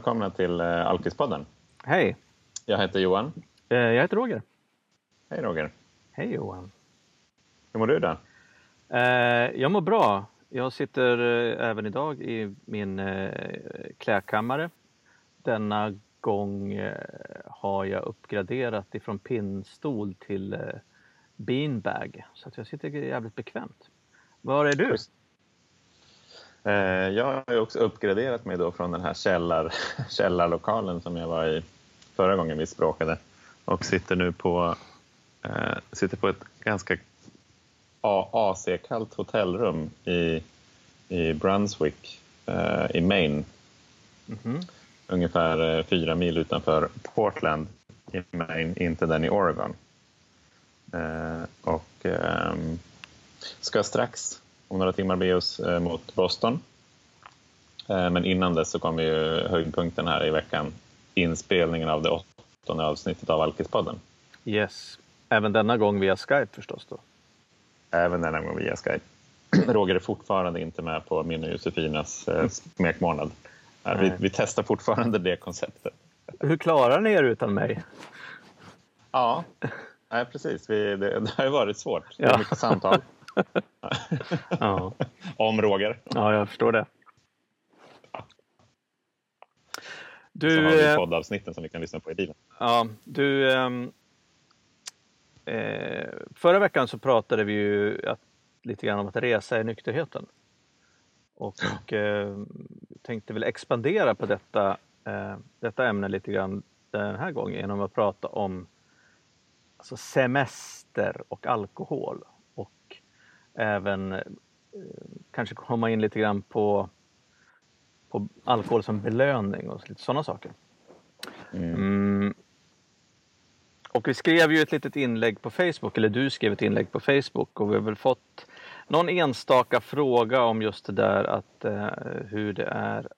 välkomna till eh, Alkispodden. Hej! Jag heter Johan. Eh, Jag heter Roger. Hej Roger. Hej Johan. Hur mår du idag? Eh, Jag mår bra. Jag sitter även idag i min klädkammare. Denna gång har jag uppgraderat ifrån pinnstol till beanbag. Så att jag sitter jävligt bekvämt. Var är du? Schysst. Eh, Jag har också uppgraderat mig då från den här källar, källarlokalen som jag var i förra gången vi språkade och sitter nu på, eh, sitter på ett ganska AC-kallt hotellrum i, i Brunswick eh, i Maine. Mhm. ungefär eh, fyra mil utanför Portland i Maine, inte den i Oregon. Och ehm, ska strax om några timmar bege oss eh, mot Boston. Eh, men innan dess så kommer ju höjdpunkten här i veckan, inspelningen av det åttonde avsnittet av Alkispodden. Yes. Även denna gång via Skype förstås då. Även denna gång via Skype. Roger är fortfarande inte med på min och Josefinas eh, smekmånad. Eh, Vi, vi testar fortfarande det konceptet. Hur klarar ni er utan mig? Ja, nej, precis. Vi, det, det har ju varit svårt. Det är mycket samtal Ja, om Roger. ja jag förstår det. Så har Du, vi eh, poddavsnitten som vi kan lyssna på i bilen. Ja, du. ehm, eh, förra veckan så pratade vi ju att, lite grann om att resa i nykterheten. Och eh, tänkte väl expandera på detta, eh, detta ämne lite grann den här gången genom att prata om alltså semester och alkohol. Även eh, kanske komma in lite grann på, på alkohol som belöning och lite sådana saker. Mm. Mm. Och vi skrev ju ett litet inlägg på Facebook, eller du skrev ett inlägg på Facebook och vi har väl fått någon enstaka fråga om just det där att eh, hur det är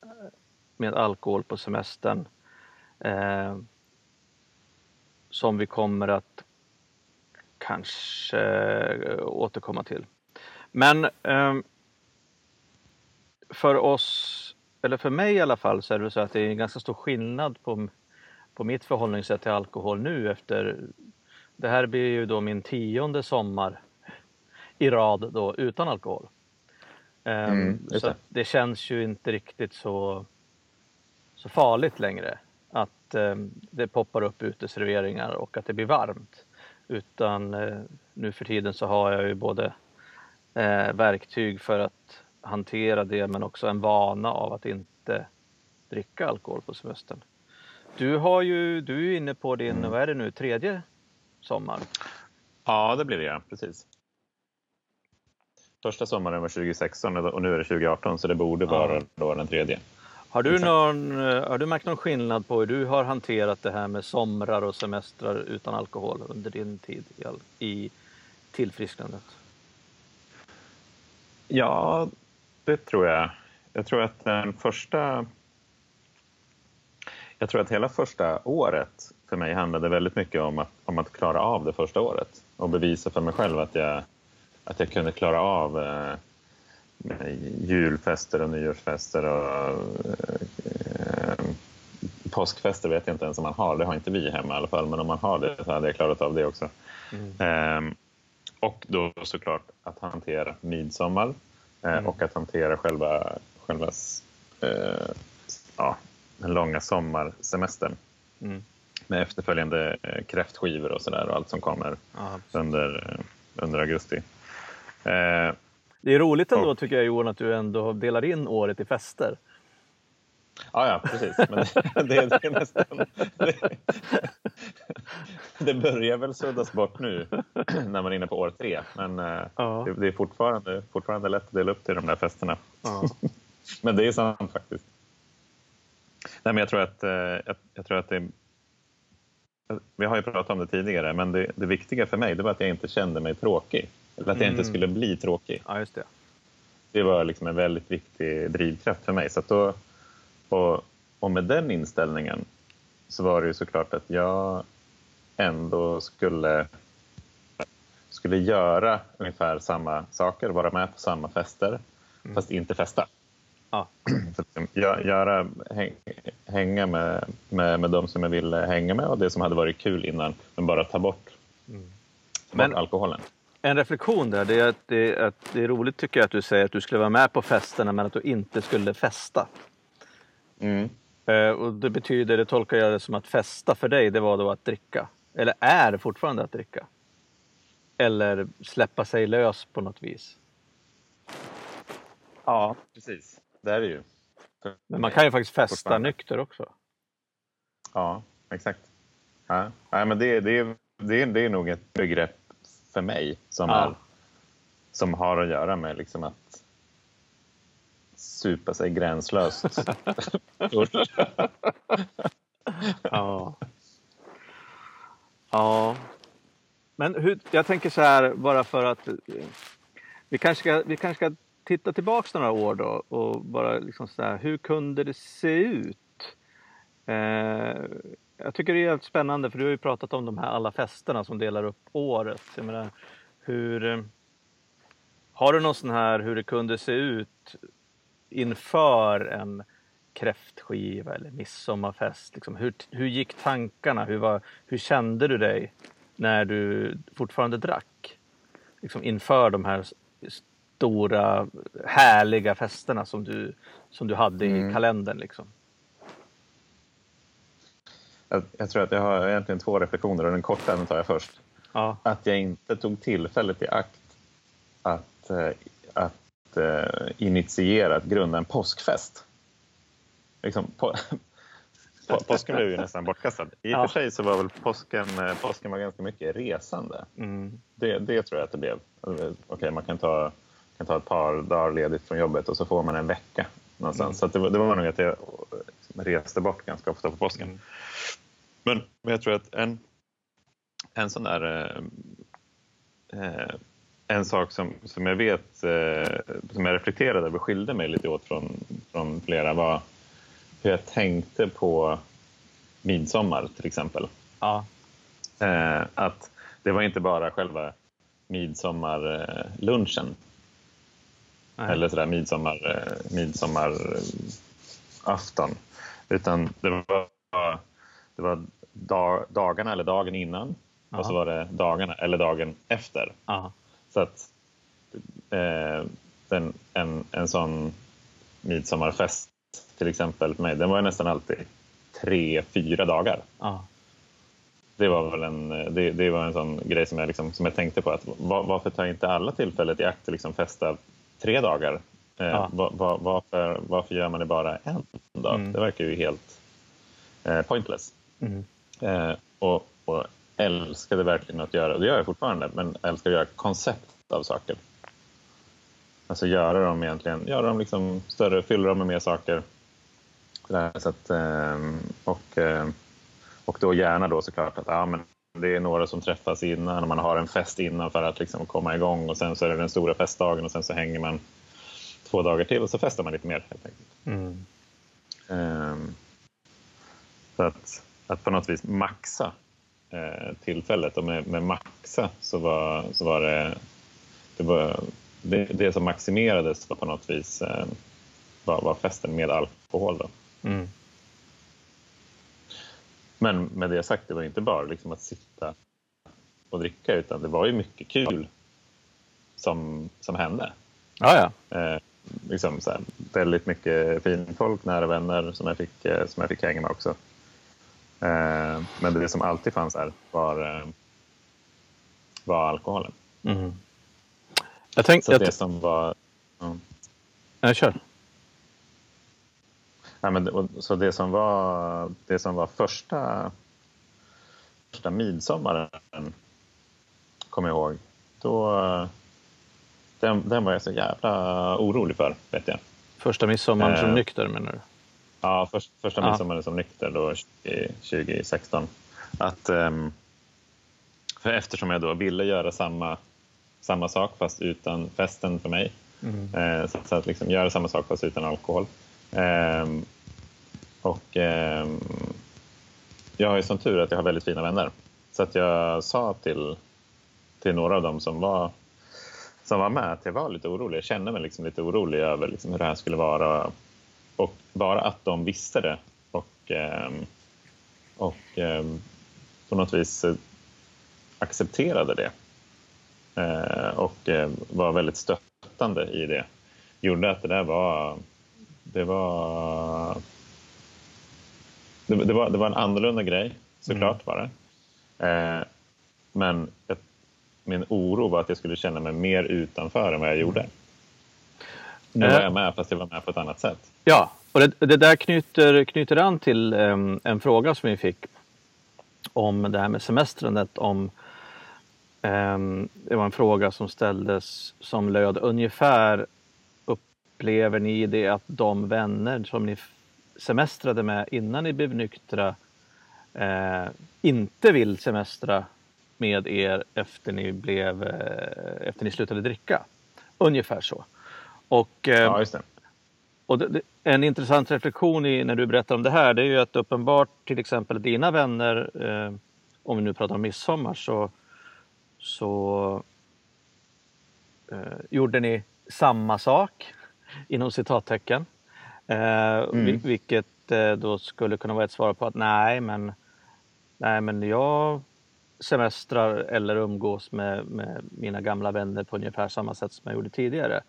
med alkohol på semestern. Eh, som vi kommer att kanske eh, återkomma till. Men ehm, för oss, eller för mig i alla fall, så är det så att det är en ganska stor skillnad på på mitt förhållningssätt till alkohol nu efter det här blir ju då min tionde sommar i rad då utan alkohol. Ehm, Mm, så det känns ju inte riktigt så, så farligt längre att ehm, det poppar upp uteserveringar och att det blir varmt. Utan eh, nu för tiden så har jag ju både eh, verktyg för att hantera det men också en vana av att inte dricka alkohol på semestern. Du, har ju, du är inne på din, Mm. vad är det nu, tredje sommar? Ja, det blir det ja. Precis. Första sommaren var 2016 och nu är det 2018 så det borde Ja. vara då den tredje. Har du, någon, eh, har du märkt någon skillnad på hur du har hanterat det här med somrar och semestrar utan alkohol under din tid i tillfrisknandet? Ja, det tror jag. Jag tror att den första... Jag tror att hela första året för mig handlade väldigt mycket om att, om att klara av det första året och bevisa för mig själv att jag, att jag kunde klara av eh, julfester och nyårsfester och eh, påskfester vet jag inte ens om man har. Det har inte vi hemma i alla fall, men om man har det så hade jag klarat av det också. Ehm, och då såklart att hantera midsommar eh, Mm. och att hantera själva, själva eh, ja, den långa sommarsemestern Mm. med efterföljande eh, kräftskivor och sådär och allt som kommer Ja. under, eh, under augusti. Eh, Det är roligt ändå Och- tycker jag Johan att du ändå delar in året i fester. Ja, ja, precis. Men det, det, är nästan... Det, det börjar väl suddas bort nu när man är inne på år tre. Men eh, Ja. det, det är fortfarande, fortfarande lätt att dela upp till de där festerna. Ja. Men det är sant faktiskt. Nej, men jag tror att, eh, jag, jag tror att det... Vi har ju pratat om det tidigare, men det, det viktiga för mig det var att jag inte kände mig tråkig. Eller att jag inte Mm. skulle bli tråkig. ja, just det. Det var liksom en väldigt viktig drivkraft för mig. Så att då, och, och med den inställningen så var det ju såklart att jag ändå skulle, skulle göra ungefär samma saker, vara med på samma fester, fast inte festa. Ja. Liksom, gö- göra, häng, hänga med, med, med de som jag ville hänga med och det som hade varit kul innan, men bara ta bort, Mm. ta Men- bort alkoholen. En reflektion där, det är, att det, att det är roligt tycker jag att du säger att du skulle vara med på festerna men att du inte skulle festa. Mm. Eh, och det betyder, det tolkar jag det som att festa för dig, det var då att dricka. Eller är det fortfarande att dricka? Eller släppa sig lös på något vis. Ja, precis. Det är det ju. Men man kan ju faktiskt festa nykter också. Ja, exakt. Ja. Nej, men det, det, det, det är nog ett begrepp för mig som, Ja. är, som har att göra med liksom att supa sig gränslöst. Ja. Ja. Men hur, jag tänker så här, bara för att eh, vi kanske ska, vi kanske ska titta tillbaks några år då och bara liksom så här, hur kunde det se ut? Eh, jag tycker det är helt spännande för du har ju pratat om de här alla festerna som delar upp året. Jag menar, hur, eh, har du någon sån här hur det kunde se ut inför en kräftskiva eller midsommarfest? Liksom, hur, hur gick tankarna? Hur, var, hur kände du dig när du fortfarande drack? Liksom inför de här stora härliga festerna som du, som du hade i Mm. kalendern. Liksom. jag, jag tror att jag har egentligen två reflektioner och den korta den tar jag först. Ja, Att jag inte tog tillfället i akt att, eh, att eh, initiera, att grunda en påskfest. Liksom, på, på, påsken blev ju nästan bortkastad. I och Ja. för sig så var väl påsken, eh, påsken var ganska mycket resande. mm. Det, det tror jag att det blev. Okej, man kan ta, kan ta ett par dagar ledigt från jobbet och så får man en vecka någonstans. Mm. Så det, var, det var nog att jag reste bort ganska ofta på påsken. Mm. Men, men jag tror att en, en sån där... Eh, eh, en sak som, som jag vet, eh, som jag reflekterade över, skilde mig lite åt från, från flera var hur jag tänkte på midsommar till exempel. ja, Eh, att det var inte bara själva midsommarlunchen nej. eller sådär midsommar, eh, midsommarafton. Utan det var, det var dag, dagarna eller dagen innan och så var det dagarna eller dagen efter. ja, Så att eh, den, en, en sån midsommarfest till exempel för mig, den var nästan alltid tre, fyra dagar. ja, Det var väl en, det, det var en sån grej som jag, liksom, som jag tänkte på. Att var, varför tar inte alla tillfället i akt att liksom festa tre dagar? Eh, Ja. va, va, varför, varför gör man det bara en dag? Mm. Det verkar ju helt eh, pointless. mm. Eh, och, och älskade verkligen att göra, och det gör jag fortfarande, men älskar att göra koncept av saker. Alltså göra dem egentligen, göra dem liksom större, fylla dem med mer saker. Så att, ehm, och, ehm, och då gärna då såklart att ja, men det är några som träffas innan och man har en fest innan för att liksom komma igång och sen så är det den stora festdagen och sen så hänger man två dagar till och så festar man lite mer helt enkelt. Mm. Ehm, så att, att på något vis maxa eh, tillfället och med, med maxa så var, så var det, det, var, det, det som maximerades var på något vis eh, var, var festen med alkohol. Då. Mm. Men med det sagt, det var inte bara liksom att sitta och dricka utan det var ju mycket kul som, som hände. Ja, ja. Eh, liksom så här, väldigt mycket fin folk, nära vänner som jag fick, eh, som jag fick hänga med också. Eh, men det som alltid fanns här var, eh, var alkoholen. Mm. Jag tänkte... Så Jag, det som var... ja. jag kör. Nej, men, så det som var, det som var första, första midsommaren, kommer jag ihåg, då, den, den var jag så jävla orolig för, vet jag. Första midsommar som Eh. nykter menar du? Ja, först, första Ja. midsommaren som nykter då 20, 2016. Att, ehm, för eftersom jag då ville göra samma, samma sak fast utan festen för mig. Mm. Eh, så, så att liksom göra samma sak fast utan alkohol. Ehm, och ehm, jag har ju som tur att jag har väldigt fina vänner. Så att jag sa till, till några av dem som var som var med att jag var lite orolig. Jag kände mig liksom lite orolig över liksom hur det här skulle vara. Och bara att de visste det och, eh, och eh, på något vis accepterade det eh, och eh, var väldigt stöttande i det gjorde att det där var... Det var... Det, det var, det var en annorlunda grej, såklart mm. var det. Eh, men min oro var att jag skulle känna mig mer utanför än vad jag gjorde. Nu var jag med, fast jag var med på ett annat sätt. Ja, och det, det där knyter, knyter an till um, en fråga som vi fick om det här med semestrandet. Om, um, det var en fråga som ställdes som löd ungefär upplever ni det att de vänner som ni semestrade med innan ni blev nyktra eh, inte vill semestra med er efter ni, blev, eh, efter ni slutade dricka? Ungefär så. Och, eh, ja. Och det, en intressant reflektion i, när du berättar om det här det är ju att uppenbart till exempel dina vänner, eh, om vi nu pratar om midsommar, så, så eh, gjorde ni samma sak inom citattecken. Eh, mm. Vilket eh, då skulle kunna vara ett svar på att nej, men, nej, men jag semestrar eller umgås med, med mina gamla vänner på ungefär samma sätt som jag gjorde tidigare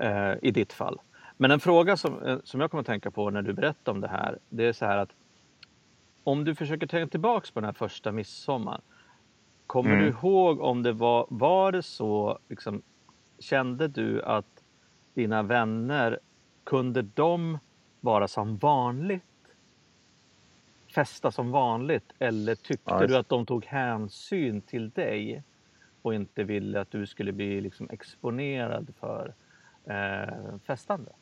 eh, i ditt fall. Men en fråga som, eh, som jag kommer att tänka på när du berättar om det här, det är så här att om du försöker tänka tillbaks på den här första midsommar, kommer mm. du ihåg om det var, var det så, liksom, kände du att dina vänner, kunde de vara som vanligt? Festa som vanligt? Eller tyckte ja, du att de tog hänsyn till dig och inte ville att du skulle bli liksom exponerad för eh, festande?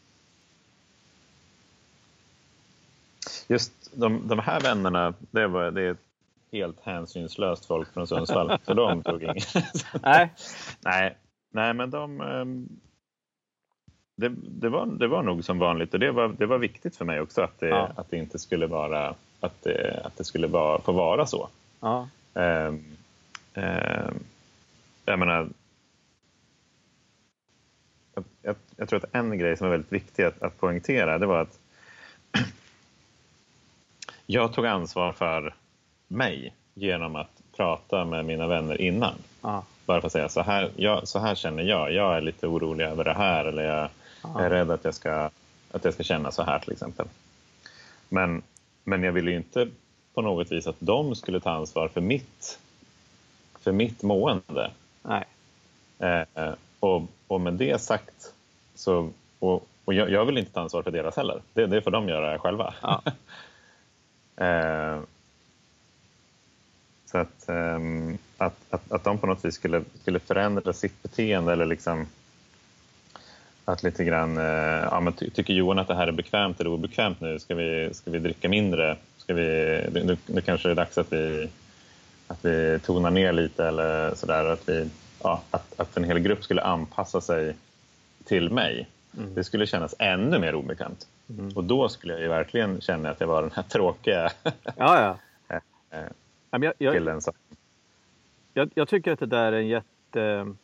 Just de, de här vännerna, det, var, det är helt hänsynslöst folk från Sundsvall, så de tog inget. Nej. Nej, nej, men de, ehm, det, det, var, det var nog som vanligt och det var, det var viktigt för mig också att det, ja. att det inte skulle vara att det, att det skulle vara, få vara så. Ja. Um, um, jag menar, jag, jag, tror att en grej som är väldigt viktig att, att poängtera det var att jag tog ansvar för mig genom att prata med mina vänner innan. Ja. Bara för att säga så här, jag, så här känner jag, jag är lite orolig över det här eller jag, jag är rädd att jag, ska, att jag ska känna så här till exempel. Men, men jag ville ju inte på något vis att de skulle ta ansvar för mitt, för mitt mående. Nej. Eh, och, och med det sagt så och, och jag, jag, vill inte ta ansvar för deras heller. Det, det får de göra själva. Ja. eh, så att, eh, att, att, att de på något vis skulle, skulle förändra sitt beteende eller liksom att lite grann, eh, ja, men ty tycker Johan att det här är bekvämt eller obekvämt nu? Ska vi, ska vi dricka mindre? Ska vi, nu, nu kanske det är dags att vi, att vi tonar ner lite eller sådär. Att, vi, ja, att, att en hel grupp skulle anpassa sig till mig. Mm. Det skulle kännas ännu mer obekvämt. Mm. Och då skulle jag ju verkligen känna att jag var den här tråkiga ja, ja. killen. Som... Jag, jag, tycker att det där är en jätte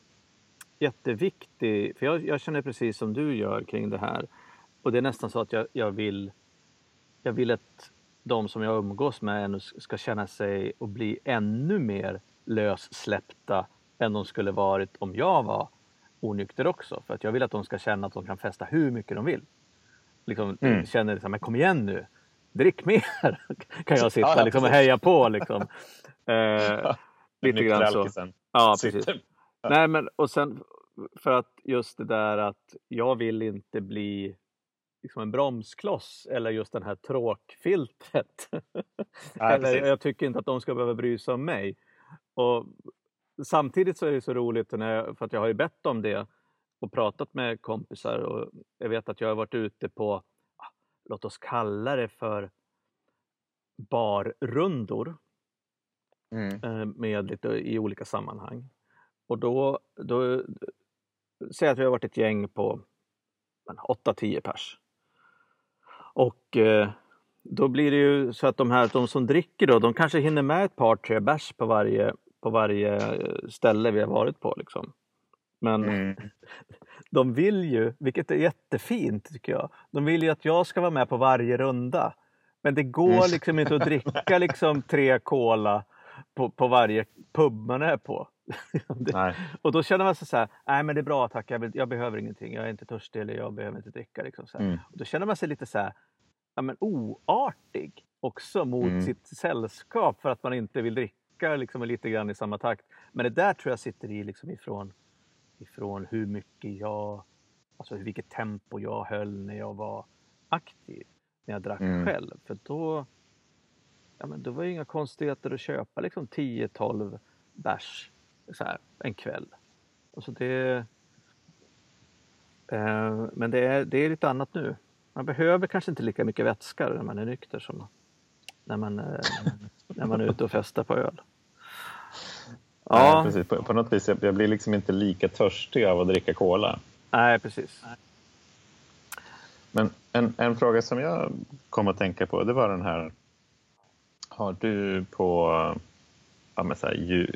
jätteviktig, för jag, jag, känner precis som du gör kring det här. Och det är nästan så att jag, jag, vill, jag vill att de som jag umgås med ska känna sig och bli ännu mer lössläppta än de skulle varit om jag var onykter också. För att jag vill att de ska känna att de kan festa hur mycket de vill. Liksom, mm. Känner liksom, men kom igen nu, drick mer! kan jag sitta ja, liksom, och heja på. Liksom. Eh, lite grann så. Ja, precis. Nej, men och sen för att just det där att jag vill inte bli liksom en bromskloss eller just den här tråkfiltret. Nej, eller jag tycker inte att de ska behöva bry sig om mig. Och samtidigt så är det så roligt när jag, för att jag har ju bett om det och pratat med kompisar och jag vet att jag har varit ute på, ah, låt oss kalla det för barrundor mm. Eh, med lite i olika sammanhang. Och då, då säg att vi har varit ett gäng på 8-10 pers. Och eh, då blir det ju så att de här de som dricker då, de kanske hinner med ett par, tre bärs på varje, på varje ställe vi har varit på. Liksom. Men Mm. de vill ju, vilket är jättefint tycker jag, de vill ju att jag ska vara med på varje runda. Men det går Mm. liksom inte att dricka liksom tre cola på, på varje pub man är på. Det- och då känner man sig så här, nej men det är bra tack, jag, vill, jag behöver ingenting, jag är inte törstig eller jag behöver inte dricka. Liksom så. Mm. Och då känner man sig lite så här, ja, men oartig också mot Mm. sitt sällskap för att man inte vill dricka liksom, lite grann i samma takt. Men det där tror jag sitter i liksom ifrån, ifrån hur mycket jag, alltså vilket tempo jag höll när jag var aktiv, när jag drack Mm. själv. För då, ja, men då var det inga konstigheter att köpa liksom 10-12 bärs så här, en kväll. Alltså det, eh, men det är, det är lite annat nu. Man behöver kanske inte lika mycket vätska när man är nykter som när man, eh, när man är ute och festar på öl. Ja. Ja, precis. På, på något vis, jag, jag blir liksom inte lika törstig av att dricka cola. nej precis. Men en, en fråga som jag kom att tänka på, det var den här. Har du på, ja men så här, ju,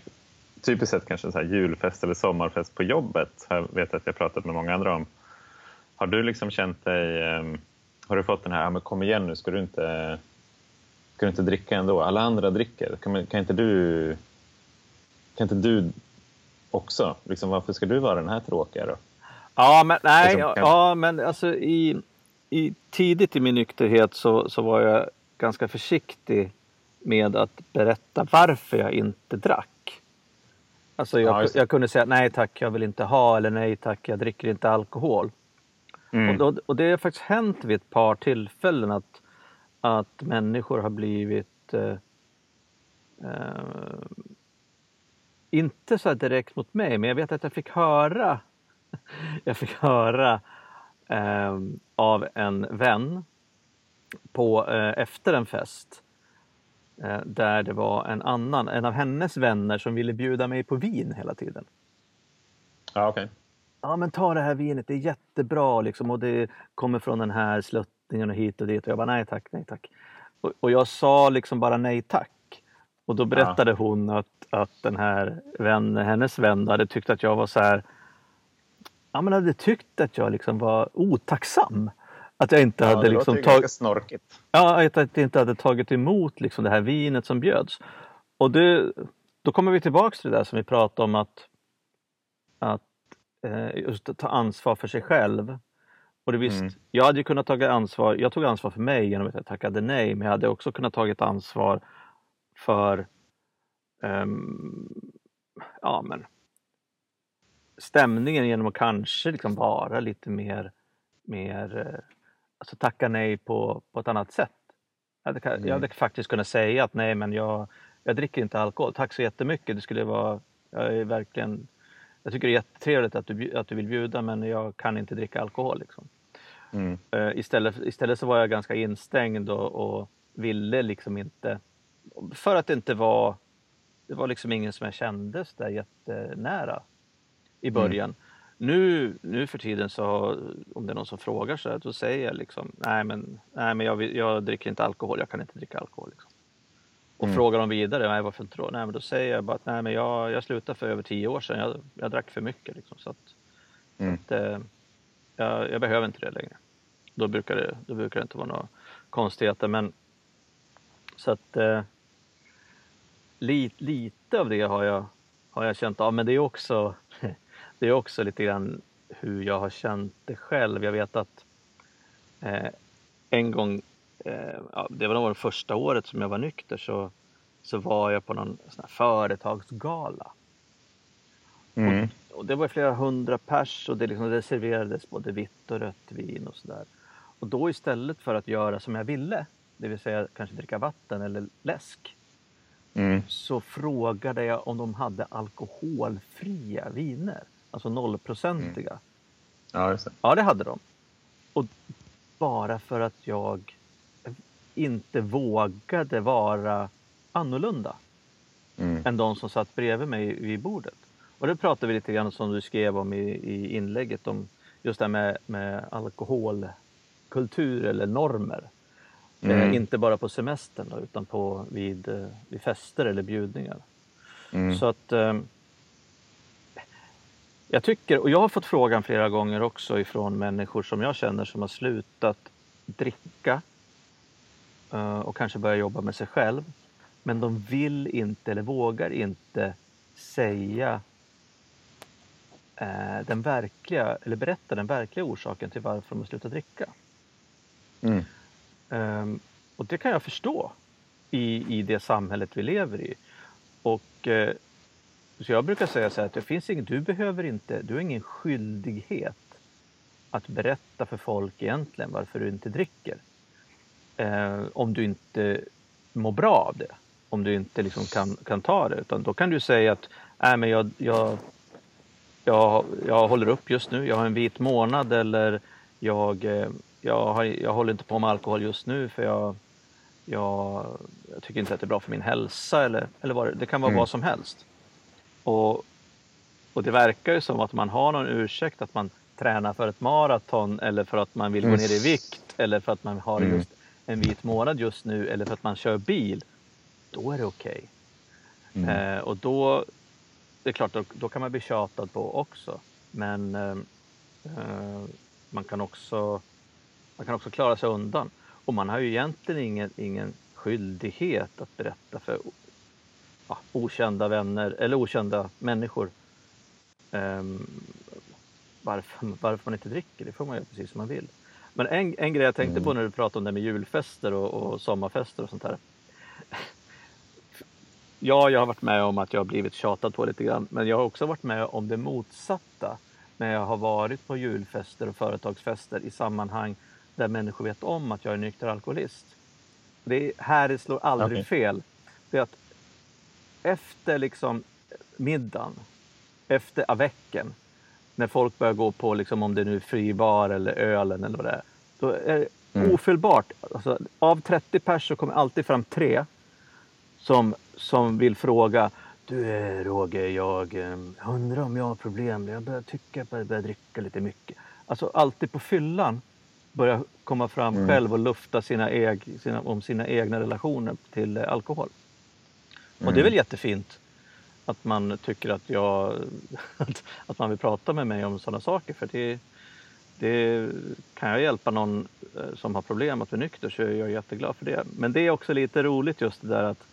typiskt sett kanske så julfest eller sommarfest på jobbet, jag vet att jag pratat med många andra om. Har du liksom känt dig, ehm, har du fått den här, ja, men kom igen nu, ska du inte, ska du inte dricka ändå? Alla andra dricker, kan, kan inte du, kan inte du också, liksom, varför ska du vara den här tråkiga då? Ja, men nej, Liksom, ja, kanske- ja, men alltså i, i tidigt i min nykterhet så, så var jag ganska försiktig med att berätta varför jag inte drack. Alltså Ja, jag, det. jag kunde säga nej tack, jag vill inte ha eller nej tack, jag dricker inte alkohol. Mm. Och, då, och det har faktiskt hänt vid ett par tillfällen att, att människor har blivit eh, eh, inte så direkt mot mig, men jag vet att jag fick höra jag fick höra eh, av en vän på, eh, efter en fest eh, där det var en annan, en av hennes vänner som ville bjuda mig på vin hela tiden. Ja, okej. Ja men ta det här vinet, det är jättebra liksom och det kommer från den här sluttningen och hit och dit. Och jag bara nej tack, nej tack. Och, och jag sa liksom bara nej tack. Och då berättade hon att, att den här vän, hennes vän hade tyckt att jag var så här Ja men hade tyckt att jag liksom var otacksam. Att jag inte Ja, hade det liksom tagit snorkigt. Ja, att jag inte hade tagit emot liksom det här vinet som bjöds. Och det, då kommer vi tillbaks till det där som vi pratade om att, att eh, just ta ansvar för sig själv. Och det visst, Mm. jag hade ju kunnat ta ansvar, jag tog ansvar för mig genom att jag tackade nej, men jag hade också kunnat tagit ansvar för ehm, ja, men, stämningen genom att kanske liksom vara lite mer, mer eh, alltså tacka nej på, på ett annat sätt. Jag hade, Mm. jag hade faktiskt kunnat säga att nej men jag, jag dricker inte alkohol. Tack så jättemycket. Det skulle vara, jag är verkligen, jag tycker det är jättetrevligt att du, att du vill bjuda men jag kan inte dricka alkohol. Liksom. Mm. Eh, istället, istället så var jag ganska instängd och, och ville liksom inte, för att det inte var, det var liksom ingen som jag kände så där jättenära i början. Nu, nu för tiden så om det är någon som frågar så här, då säger jag liksom nej men, nej, men jag, jag dricker inte alkohol, jag kan inte dricka alkohol. Liksom. Och Mm. frågar de vidare, nej varför inte då? Nej men då säger jag bara att nej men jag, jag slutade för över tio år sedan, jag, jag drack för mycket. Liksom, så att, Mm. att, eh, jag, jag behöver inte det längre. Då brukar det, då brukar det inte vara några konstigheter. Men, så att eh, lite, lite av det har jag, har jag känt av. Men det är också, det är också lite grann hur jag har känt det själv. Jag vet att eh, en gång, eh, ja, det var nog det första året som jag var nykter, så, så var jag på någon sån företagsgala. Mm. Och det var flera hundra pers och det, liksom, det serverades både vitt och rött vin och sådär. Och då istället för att göra som jag ville, det vill säga kanske dricka vatten eller läsk, Mm. så frågade jag om de hade alkoholfria viner. Alltså nollprocentiga. Ja, just det. Ja, det hade de. Och bara för att jag inte vågade vara annorlunda Mm. än de som satt bredvid mig vid bordet. Och det pratade vi lite grann som du skrev om i, i inlägget om just det här med, med alkoholkultur eller normer. Mm. Eh, inte bara på semestern då, utan på, vid, eh, vid fester eller bjudningar. Mm. Så att eh, jag tycker, och jag har fått frågan flera gånger också ifrån människor som jag känner som har slutat dricka eh, och kanske börjat jobba med sig själv. Men de vill inte eller vågar inte säga eh, den verkliga, eller berätta den verkliga orsaken till varför de har slutat dricka. Mm. Um, och det kan jag förstå i, i det samhället vi lever i. Och uh, så jag brukar säga så här att det finns ingen, du behöver inte, du har ingen skyldighet att berätta för folk egentligen varför du inte dricker. Uh, om du inte mår bra av det. Om du inte liksom kan, kan ta det. Utan då kan du säga att äh, men jag, jag, jag, jag håller upp just nu, jag har en vit månad eller jag, eh, jag, har, jag håller inte på med alkohol just nu för jag, jag, jag tycker inte att det är bra för min hälsa eller, eller vad det, kan vara mm. vad som helst. Och, och det verkar ju som att man har någon ursäkt att man tränar för ett maraton eller för att man vill mm. gå ner i vikt eller för att man har mm. just en vit månad just nu eller för att man kör bil. Då är det okej. Okay. Mm. Eh, och då, det är klart, då, då, kan man bli tjatad på också. Men eh, eh man kan också man kan också klara sig undan. Och man har ju egentligen ingen, ingen skyldighet att berätta för ja, okända vänner eller okända människor um, varför, varför man inte dricker. Det får man göra precis som man vill. Men en, en grej jag tänkte på mm. när du pratade om det med julfester och, och sommarfester och sånt här. Ja, jag har varit med om att jag har blivit tjatad på lite grann, men jag har också varit med om det motsatta när jag har varit på julfester och företagsfester i sammanhang där människor vet om att jag är nykter alkoholist. Det är, här slår aldrig okay. fel. Det är att efter liksom middagen, efter avecken, när folk börjar gå på, liksom, om det nu är fribar eller ölen eller vad det är, då är det mm. ofelbart. Alltså, av 30 pers så kommer alltid fram tre som, som vill fråga du eh, Roger, jag eh, undrar om jag har problem. Jag börjar tycka att jag börjar dricka lite mycket. Alltså alltid på fyllan börja komma fram mm. själv och lufta sina, eg, sina, om sina egna relationer till eh, alkohol. Mm. Och det är mm. väl jättefint att man tycker att, jag, att man vill prata med mig om sådana saker. För det, det kan jag hjälpa någon eh, som har problem att bli nykter så är jag jätteglad för det. Men det är också lite roligt just det där att,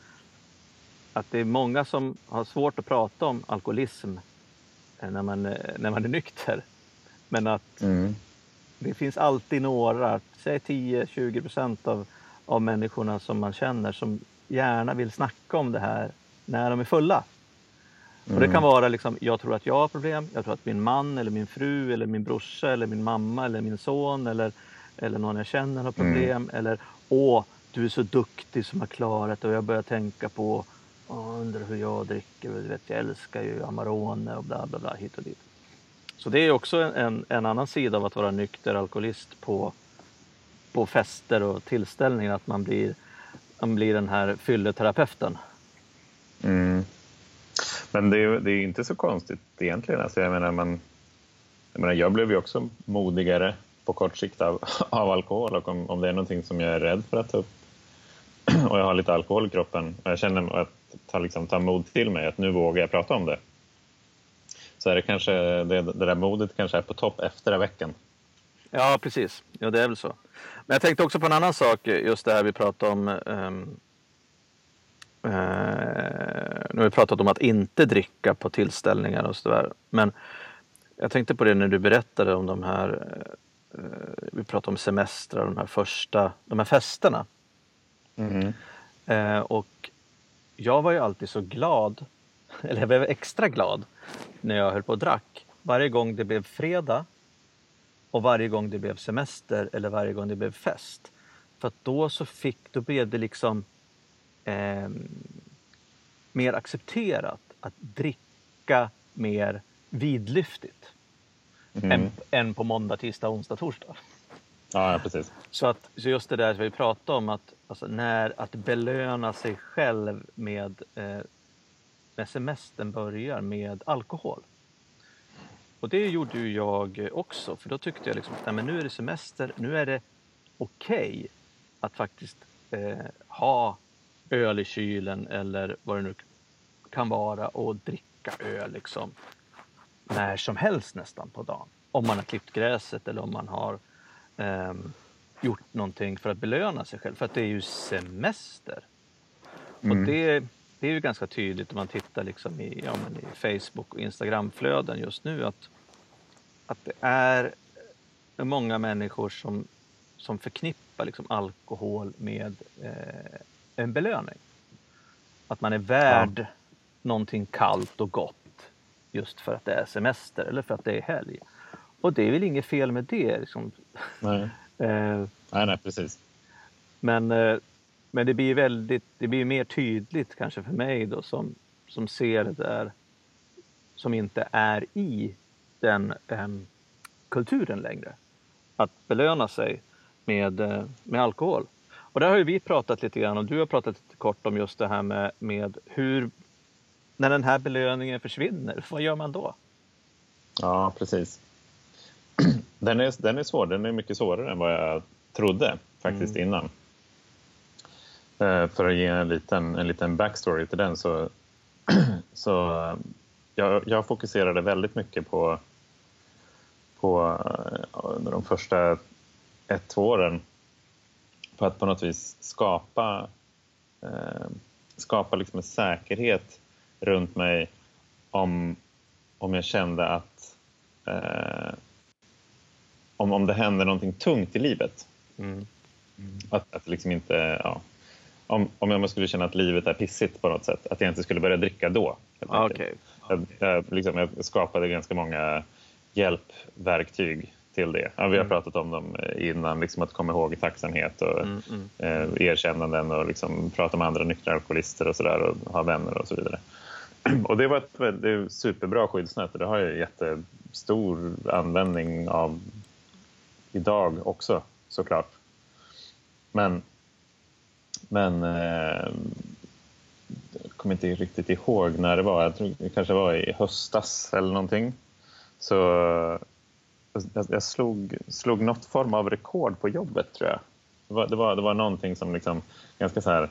att det är många som har svårt att prata om alkoholism eh, när man, när man är nykter. Men att mm det finns alltid några, säg 10-20 procent av, av människorna som man känner som gärna vill snacka om det här när de är fulla. Mm. Och det kan mm. vara liksom, jag tror att jag har problem, jag tror att min man eller min fru eller min brorsa eller min mamma eller min son eller, eller någon jag känner har problem. Mm. Eller åh, du är så duktig som har klarat det och jag börjar tänka på, åh, undrar hur jag dricker, du vet, jag älskar ju Amarone och bla bla bla hit och dit. Så det är också en, en annan sida av att vara nykter alkoholist på, på fester och tillställningar, att man blir, man blir den här fylleterapeuten. Mm. Men det är, det är inte så konstigt egentligen. Alltså jag, menar, man, jag, menar, jag blev ju också modigare på kort sikt av, av alkohol och om, om det är någonting som jag är rädd för att ta upp och jag har lite alkohol i kroppen och jag känner att ta, liksom, ta mod till mig att nu vågar jag prata om det så är det kanske det, det där modet kanske är på topp efter veckan. Ja, precis. Ja, det är väl så. Men jag tänkte också på en annan sak, just det här vi pratade om. Um, uh, nu har vi pratat om att inte dricka på tillställningar och sådär. Men jag tänkte på det när du berättade om de här, uh, vi pratade om semestrar, de här första, de här festerna. Mm. Uh, och jag var ju alltid så glad eller jag blev extra glad när jag höll på och drack. Varje gång det blev fredag och varje gång det blev semester eller varje gång det blev fest. För då så fick, då blev det liksom eh, mer accepterat att dricka mer vidlyftigt. Mm. Än, än på måndag, tisdag, onsdag, torsdag. Ja, precis. Så, att, så just det där som vi pratade om, att, alltså när, att belöna sig själv med eh, när semestern börjar med alkohol. Och det gjorde ju jag också, för då tyckte jag liksom att nu är det semester, nu är det okej okay att faktiskt eh, ha öl i kylen eller vad det nu kan vara och dricka öl liksom när som helst nästan på dagen. Om man har klippt gräset eller om man har eh, gjort någonting för att belöna sig själv. För att det är ju semester. Mm. Och det, det är ju ganska tydligt om man tittar liksom i, ja, i Facebook och Instagramflöden just nu att, att det är många människor som, som förknippar liksom alkohol med eh, en belöning. Att man är värd ja. någonting kallt och gott just för att det är semester eller för att det är helg. Och det är väl inget fel med det. Liksom. Nej. eh, nej, nej, precis. Men, eh, men det blir väldigt, det blir mer tydligt kanske för mig då som, som ser det där som inte är i den eh, kulturen längre. Att belöna sig med, eh, med alkohol. Och där har ju vi pratat lite grann och du har pratat lite kort om just det här med, med hur, när den här belöningen försvinner, vad gör man då? Ja, precis. Den är, den är svår, den är mycket svårare än vad jag trodde faktiskt mm. innan. Eh, för att ge en liten, en liten backstory till den så, så jag, jag fokuserade väldigt mycket på, på eh, de första ett, två åren för att på något vis skapa, eh, skapa liksom en säkerhet runt mig om, om jag kände att eh, om, om det hände någonting tungt i livet. Mm. Mm. Att, att liksom inte, ja, om, om jag skulle känna att livet är pissigt på något sätt, att jag inte skulle börja dricka då. Okay. Jag, jag, liksom, jag skapade ganska många hjälpverktyg till det. Ja, vi har mm. pratat om dem innan, liksom att komma ihåg tacksamhet och mm, mm. Eh, erkännanden och liksom prata med andra nyktra alkoholister och sådär och ha vänner och så vidare. Och det var ett det superbra skyddsnät och det har jag jättestor användning av idag också såklart. Men, men eh, jag kommer inte riktigt ihåg när det var. Jag tror det kanske var i höstas eller någonting. Så jag, jag slog, slog något form av rekord på jobbet tror jag. Det var, det var, det var någonting som liksom, ganska så här,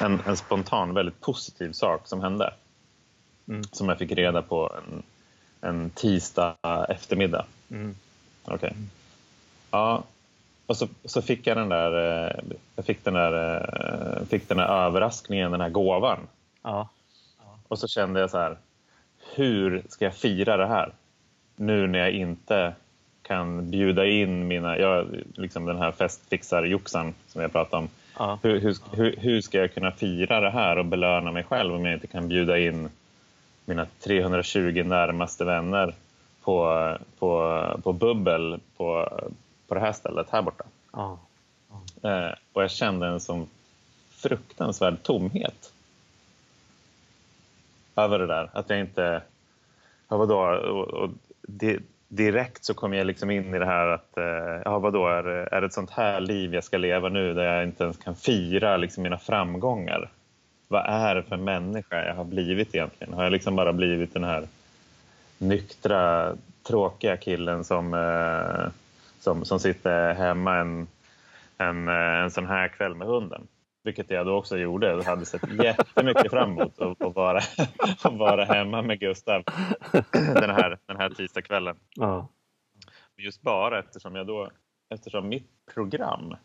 en, en spontan, väldigt positiv sak som hände. Mm. Som jag fick reda på en, en tisdag eftermiddag. Mm. Okay. Mm. Ja, och så, så fick jag den där, eh, jag fick den där, eh, fick den där överraskningen, den här gåvan. Ja. Och så kände jag så här, hur ska jag fira det här? Nu när jag inte kan bjuda in mina, jag, liksom den här festfixar-joxan som jag pratade om. Ja. Hur, hur, hur, ska jag kunna fira det här och belöna mig själv om jag inte kan bjuda in mina 320 närmaste vänner på, på, på bubbel på, på det här stället här borta. Ja. Ja. Eh, och jag kände en sån fruktansvärd tomhet över det där. Att jag inte... Ja, vadå? Och, och det, direkt så kom jag liksom in i det här att eh, ja, vadå, är, är det ett sånt här liv jag ska leva nu där jag inte ens kan fira liksom mina framgångar? Vad är det för människa jag har blivit egentligen? Har jag liksom bara blivit den här nyktra, tråkiga killen som eh, som, som sitter hemma en, en, en sån här kväll med hunden. Vilket jag då också gjorde. Jag hade sett jättemycket fram emot att, att, vara, att vara hemma med Gustav den här, den här tisdagskvällen. Ja. Just bara eftersom jag då, eftersom mitt program,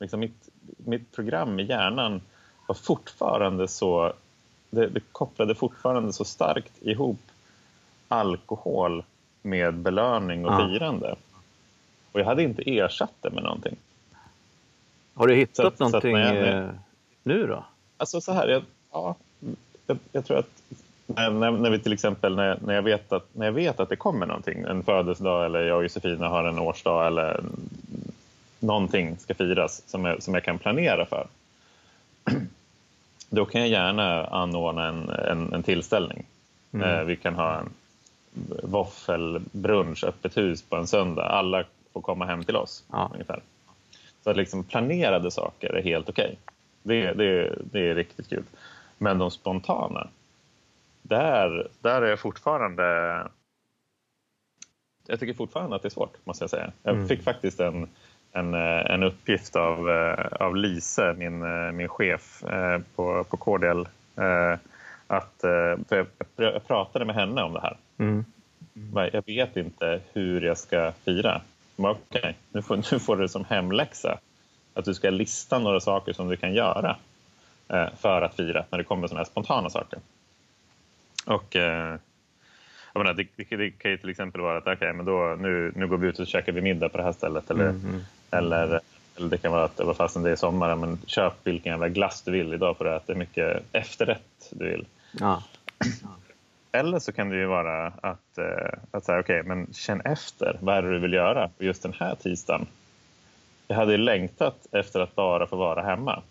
liksom mitt, mitt program i hjärnan var fortfarande så, det, det kopplade fortfarande så starkt ihop alkohol med belöning och ja. firande. Och jag hade inte ersatt det med någonting. Har du hittat så, någonting så jag, eh, nu då? Alltså så här, jag, ja, jag, jag tror att när, när, vi till exempel, när, när, jag vet att, när jag vet att det kommer någonting, en födelsedag eller jag och Josefina har en årsdag eller någonting ska firas som jag, som jag kan planera för. Då kan jag gärna anordna en, en, en tillställning. Mm. Eh, vi kan ha en våffelbrunch, öppet hus på en söndag. Alla får komma hem till oss. Ja. Ungefär. Så att liksom planerade saker är helt okej. Okay. Det, det, det är riktigt kul. Men de spontana, där, där är jag fortfarande... Jag tycker fortfarande att det är svårt, måste jag säga. Jag mm. fick faktiskt en, en, en uppgift av, av Lise, min, min chef på, på KDL, att, för jag, pratade med henne om det här. Mm. Jag vet inte hur jag ska fira. Okej, okay, nu, får, nu får du som hemläxa att du ska lista några saker som du kan göra eh, för att fira när det kommer sådana här spontana saker. Och eh, jag menar, det, det, det, kan ju till exempel vara att okay, men då, nu, nu går vi ut och käkar vi middag på det här stället. Eller, mm. eller, eller det kan vara att vad fastän det är sommar, men köp vilken jävla glass du vill. Idag får du äta mycket efterrätt du vill. Ja. Eller så kan det ju vara att, eh, att säga, okej, okay, men känn efter. Vad är det du vill göra just den här tisdagen? Jag hade ju längtat efter att bara få vara hemma.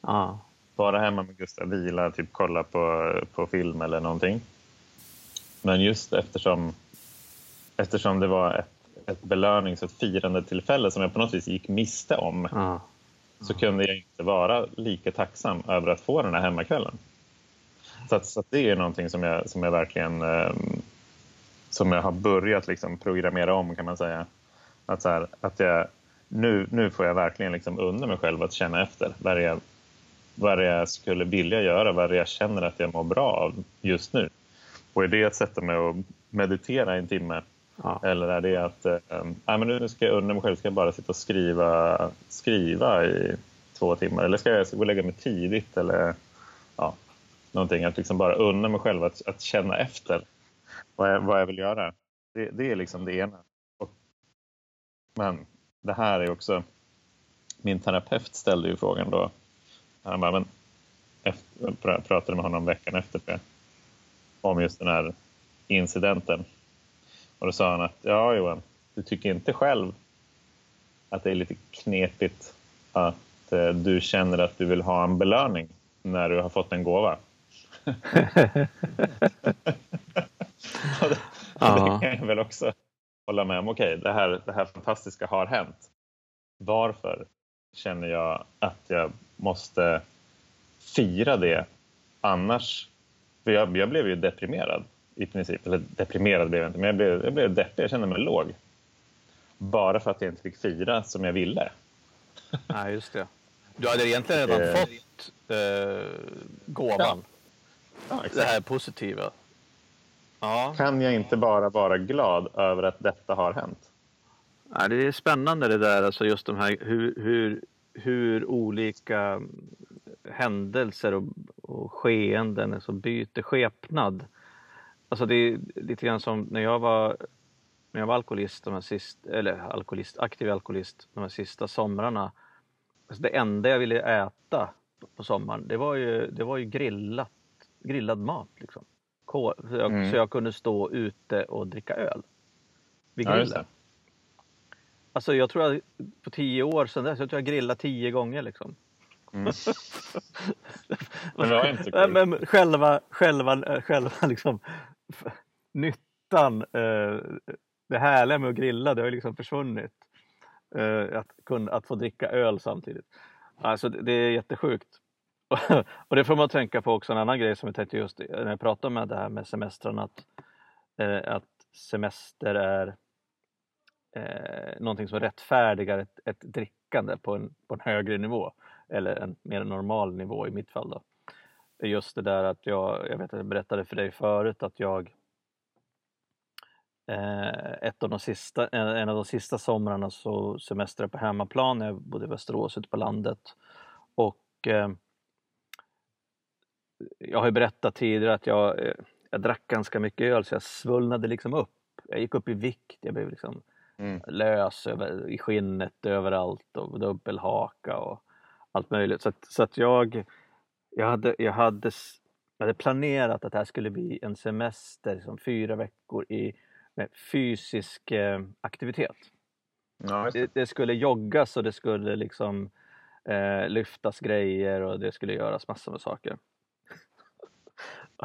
Ja. Vara hemma med Gustav, vila, typ kolla på, på film eller någonting. Men just eftersom, eftersom det var ett, ett belönings och firande tillfälle som jag på något vis gick miste om ja. så kunde jag inte vara lika tacksam över att få den här hemmakvällen. Så, att, så att det är någonting som jag, som jag verkligen eh, som jag har börjat liksom programmera om kan man säga. Att, så här, att jag, nu, nu får jag verkligen liksom unna mig själv att känna efter vad det, jag, vad det jag skulle vilja göra, vad det jag känner att jag mår bra av just nu. Och är det att sätta mig och meditera en timme? Ja. Eller är det att äh, men nu ska jag unna mig själv, ska jag bara sitta och skriva, skriva i två timmar? Eller ska jag, gå och lägga mig tidigt? Eller, någonting. Att liksom bara unna mig själv att, att känna efter vad jag, vad jag vill göra. Det, det är liksom det ena. Och, men det här är också... Min terapeut ställde ju frågan då. Han bara, men efter, pratade med honom veckan efter det, om just den här incidenten. Och då sa han att ja Johan, du tycker inte själv att det är lite knepigt att eh, du känner att du vill ha en belöning när du har fått en gåva? Det, det kan jag väl också hålla med om. Okej, okay, det, här, det här fantastiska har hänt. Varför känner jag att jag måste fira det annars? För jag, jag blev ju deprimerad i princip. Eller deprimerad blev jag inte, men jag blev, jag blev deppig. Jag kände mig låg. Bara för att jag inte fick fira som jag ville. Nej, just det. Du hade egentligen redan eh, fått eh, gåvan. Ja, det här positiva. Ja. Kan jag inte bara vara glad över att detta har hänt? Ja, det är spännande det där, alltså just de här hur, hur, hur olika händelser och, och skeenden alltså byter skepnad. Alltså det är lite grann som när jag var, när jag var alkoholist, de här sist, eller alkoholist, aktiv alkoholist de här sista somrarna. Alltså det enda jag ville äta på sommaren, det var ju, det var ju grillat grillad mat. Liksom. Så jag, mm. så jag kunde stå ute och dricka öl vid grillen. Ja, alltså jag tror att på tio år sedan dess, jag tror jag grillat tio gånger liksom. Mm. men kul. Men själva, själva, själva liksom, nyttan, eh, det härliga med att grilla, det har liksom försvunnit. Eh, att, kunna, att få dricka öl samtidigt. Alltså det är jättesjukt. och det får man tänka på också en annan grej som jag tänkte just när jag pratade med det här med semestrarna att, eh, att semester är eh, någonting som rättfärdigar ett, ett drickande på en, på en högre nivå eller en mer normal nivå i mitt fall. Då. Just det där att jag, jag vet att jag berättade för dig förut att jag eh, ett av de sista, en av de sista somrarna så semestrade jag på hemmaplan, jag bodde i Västerås ute på landet och eh, jag har ju berättat tidigare att jag, eh, jag drack ganska mycket öl så jag svullnade liksom upp. Jag gick upp i vikt, jag blev liksom mm. lös över, i skinnet överallt och dubbelhaka och allt möjligt. Så att, så att jag, jag, hade, jag, hade, jag hade planerat att det här skulle bli en semester, liksom fyra veckor i fysisk eh, aktivitet. Ja, det. Det, skulle joggas och det skulle liksom eh, lyftas grejer och det skulle göras massor med saker.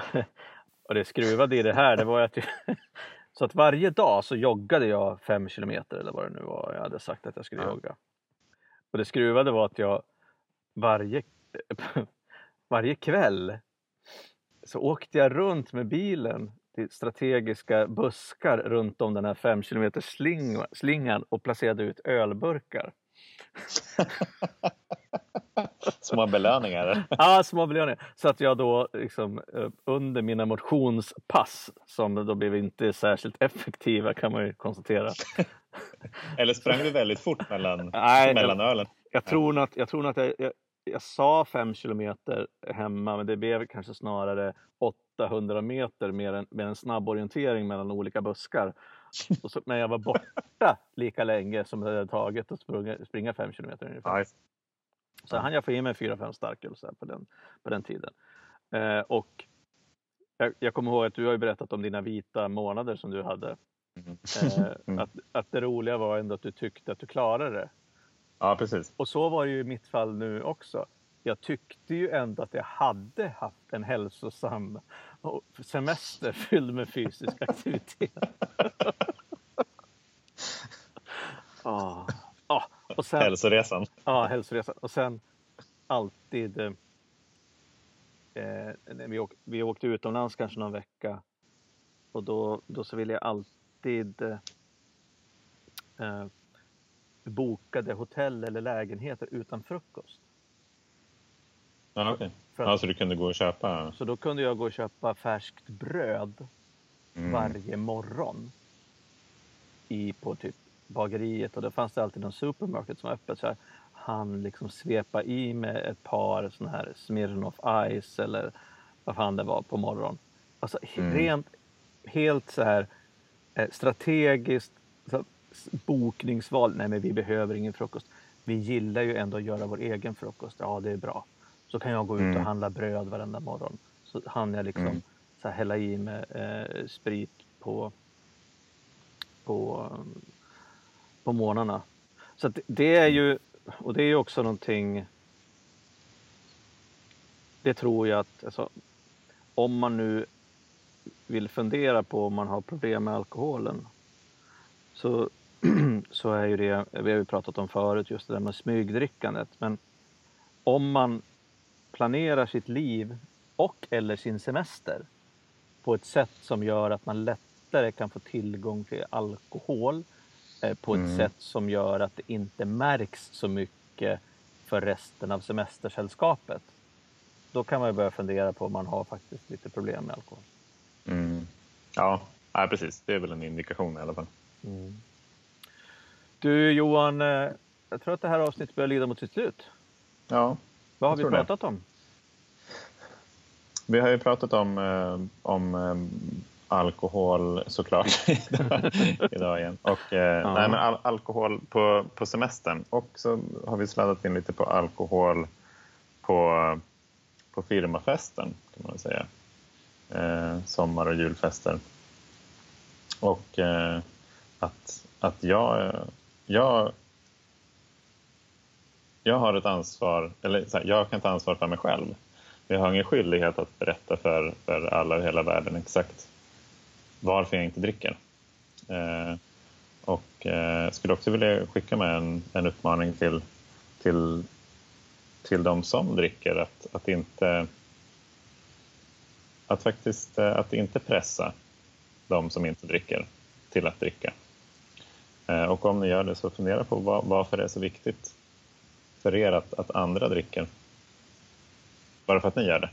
och det skruvade i det här, det var att så att varje dag så joggade jag fem kilometer eller vad det nu var jag hade sagt att jag skulle ja. jogga. Och det skruvade var att jag varje, varje kväll så åkte jag runt med bilen till strategiska buskar runt om den här fem kilometer sling, slingan och placerade ut ölburkar. små belöningar. Ja, små belöningar. Så att jag då liksom, eh, under mina motionspass, som då blev inte särskilt effektiva kan man ju konstatera. Eller sprang du väldigt fort mellan, Nej, mellan jag, ölen? Jag tror nog att, jag, tror att jag, jag, jag sa fem kilometer hemma, men det blev kanske snarare 800 meter med en, med en snabb orientering mellan olika buskar. Och så, men jag var borta lika länge som det hade tagit att springa, springa fem kilometer ungefär. Nice. Så hann jag få i mig fyra, fem starköl på den, på den tiden. Eh, och jag, jag kommer ihåg att du har berättat om dina vita månader som du hade. Mm. Eh, att, att det roliga var ändå att du tyckte att du klarade det. Ja, precis. Och så var det ju i mitt fall nu också. Jag tyckte ju ändå att jag hade haft en hälsosam semester fylld med fysisk aktivitet. ah. Och sen, hälsoresan. Ja, hälsoresan. Och sen alltid... Eh, när vi, åk, vi åkte utomlands kanske någon vecka och då, då så ville jag alltid eh, eh bokade hotell eller lägenheter utan frukost. Ja. Okay. Ja, så du kunde gå och köpa? Så då kunde jag gå och köpa färskt bröd mm. varje morgon i, på typ bageriet och då fanns det alltid någon supermarket som var öppet. Så här, han liksom svepa i med ett par sådana här Smirnoff Ice eller vad fan det var på morgonen. Alltså mm. rent, helt så här eh, strategiskt så bokningsval. Nej, men vi behöver ingen frukost. Vi gillar ju ändå att göra vår egen frukost. Ja, det är bra. Så kan jag gå ut och mm. handla bröd varenda morgon. Så hann jag liksom mm. så här, hälla i med eh, sprit på, på, på morgnarna. Så det, det är ju, och det är ju också någonting det tror jag att alltså, om man nu vill fundera på om man har problem med alkoholen så så är ju det, vi har ju pratat om förut, just det där med smygdrickandet. Men om man planerar sitt liv och eller sin semester på ett sätt som gör att man lättare kan få tillgång till alkohol på ett mm. sätt som gör att det inte märks så mycket för resten av semestersällskapet. Då kan man börja fundera på om man har faktiskt lite problem med alkohol. Mm. Ja, ja, precis. Det är väl en indikation i alla fall. Mm. Du Johan, eh, jag tror att det här avsnittet börjar lida mot sitt slut. Ja. Vad har vi pratat det. om? Vi har ju pratat om, eh, om eh, alkohol såklart idag, igen. Och, ja. nej, men al alkohol på, på semestern. Och så har vi sladdat in lite på alkohol på, på firmafesten kan man säga. Eh, sommar och julfester. Och eh, att, att jag jag, jag har ett ansvar, eller här, jag kan ta ansvar för mig själv. Jag har ingen skyldighet att berätta för, för alla i hela världen exakt varför jag inte dricker. Eh, och eh, skulle också vilja skicka med en, en uppmaning till, till, till de som dricker att, att inte att faktiskt eh, att inte pressa de som inte dricker till att dricka. Eh, och om ni gör det så fundera på var, varför det är så viktigt för er att, att andra dricker. Bara för att ni gör det.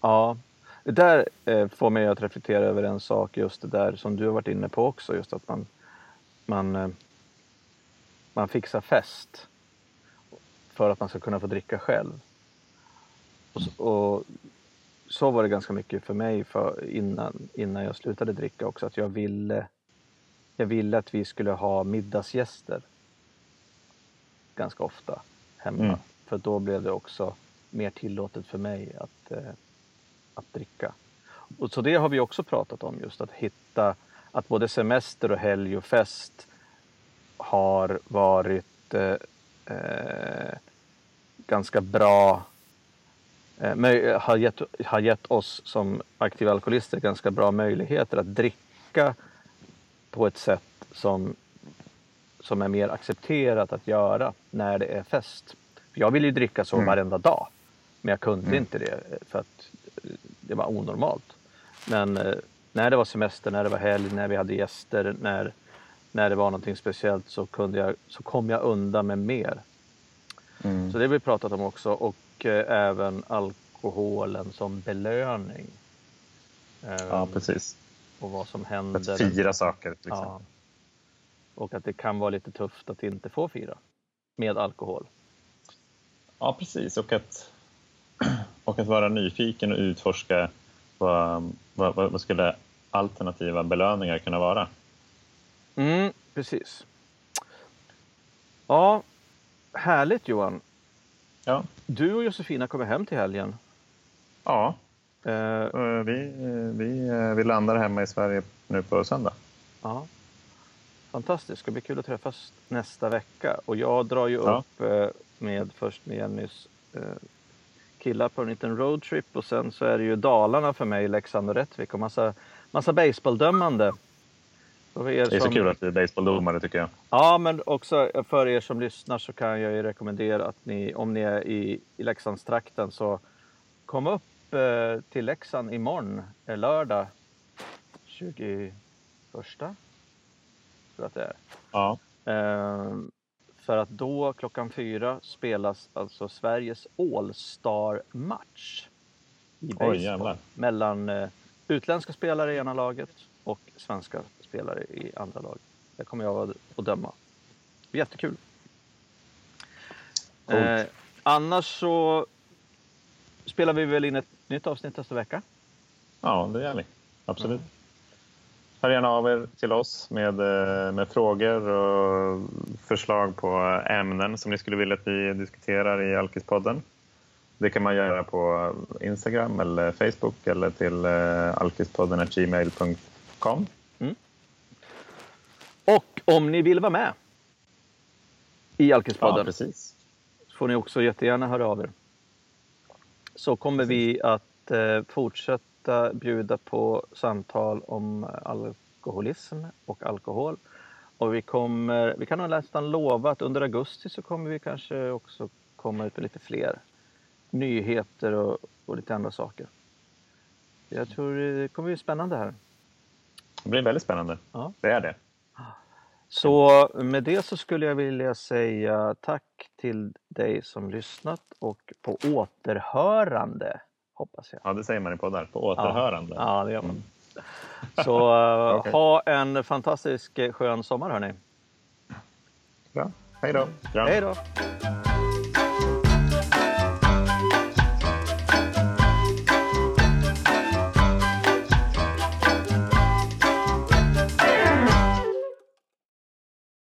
Ja, det där eh, får mig att reflektera över en sak, just det där som du har varit inne på också, just att man, man, eh, man fixar fest för att man ska kunna få dricka själv. Och, och så var det ganska mycket för mig för innan, innan jag slutade dricka också, att jag ville jag ville att vi skulle ha middagsgäster ganska ofta hemma. Mm. För då blev det också mer tillåtet för mig att, eh, att dricka. Och så det har vi också pratat om, just att hitta att både semester och helg och fest har varit eh, eh, ganska bra eh, har, gett, har gett oss som aktiva alkoholister ganska bra möjligheter att dricka på ett sätt som, som är mer accepterat att göra när det är fest. Jag vill ju dricka så mm. varenda dag, men jag kunde mm. inte det för att det var onormalt. Men eh, när det var semester, när det var helg, när vi hade gäster, när, när det var någonting speciellt så, kunde jag, så kom jag undan med mer. Så det har vi pratat om också och eh, även alkoholen som belöning. Eh, Ja, precis. och vad som händer. att fira saker till exempel. Ja. Och att det kan vara lite tufft att inte få fira med alkohol. Ja, precis. Och att, att vara nyfiken och utforska vad, vad, vad skulle alternativa belöningar kunna vara. Mm, precis. Ja, härligt Johan. Ja, Du och Josefina kommer hem till helgen. ja eh, vi, vi, eh, vi landar hemma i Sverige nu på söndag. ja. Fantastiskt, det ska bli kul att träffas nästa vecka. Och jag drar ju Ja. upp med först med Jennys killar på en liten roadtrip och sen så är det ju Dalarna för mig, Leksand och Rättvik och massa, massa baseballdömande. Er Det är så som- kul att vi är baseballdomare tycker jag. Ja, men också för er som lyssnar så kan jag ju rekommendera att ni, om ni är i, i Leksandstrakten, så kom upp eh, till Leksand imorgon, eh, lördag 21. Tror jag att det är. Ja, Eh, för att då klockan fyra spelas alltså Sveriges All-Star-match. I baseball mellan eh, utländska spelare i ena laget och svenska spelare i andra laget. Där kommer jag att döma. Jättekul. Eh, annars så spelar vi väl in ett nytt avsnitt nästa vecka. ja det gör vi. Absolut. Hör gärna av er till oss med, eh, med frågor och förslag på ämnen som ni skulle vilja att vi diskuterar i Alkispodden. Det kan man göra på Instagram eller Facebook eller till eh, alkispodden.gmail.com. Och om ni vill vara med i Ja, Alkispodden precis. får ni också jättegärna höra av er. Så kommer vi att eh, fortsätta bjuda på samtal om alkoholism och alkohol. Och vi, kommer, vi kan nog nästan lova att under augusti så kommer vi kanske också komma ut med lite fler nyheter och, och lite andra saker. Jag tror det kommer bli spännande här. Det blir väldigt spännande. Ja. Det är det. Så med det så skulle jag vilja säga tack till dig som lyssnat och på återhörande, hoppas jag. Ja, det säger man i poddar. På återhörande. Ja, det gör man. Så eh, Okej. ha en fantastisk eh, skön sommar hörni. Bra. Hej då. Hej då!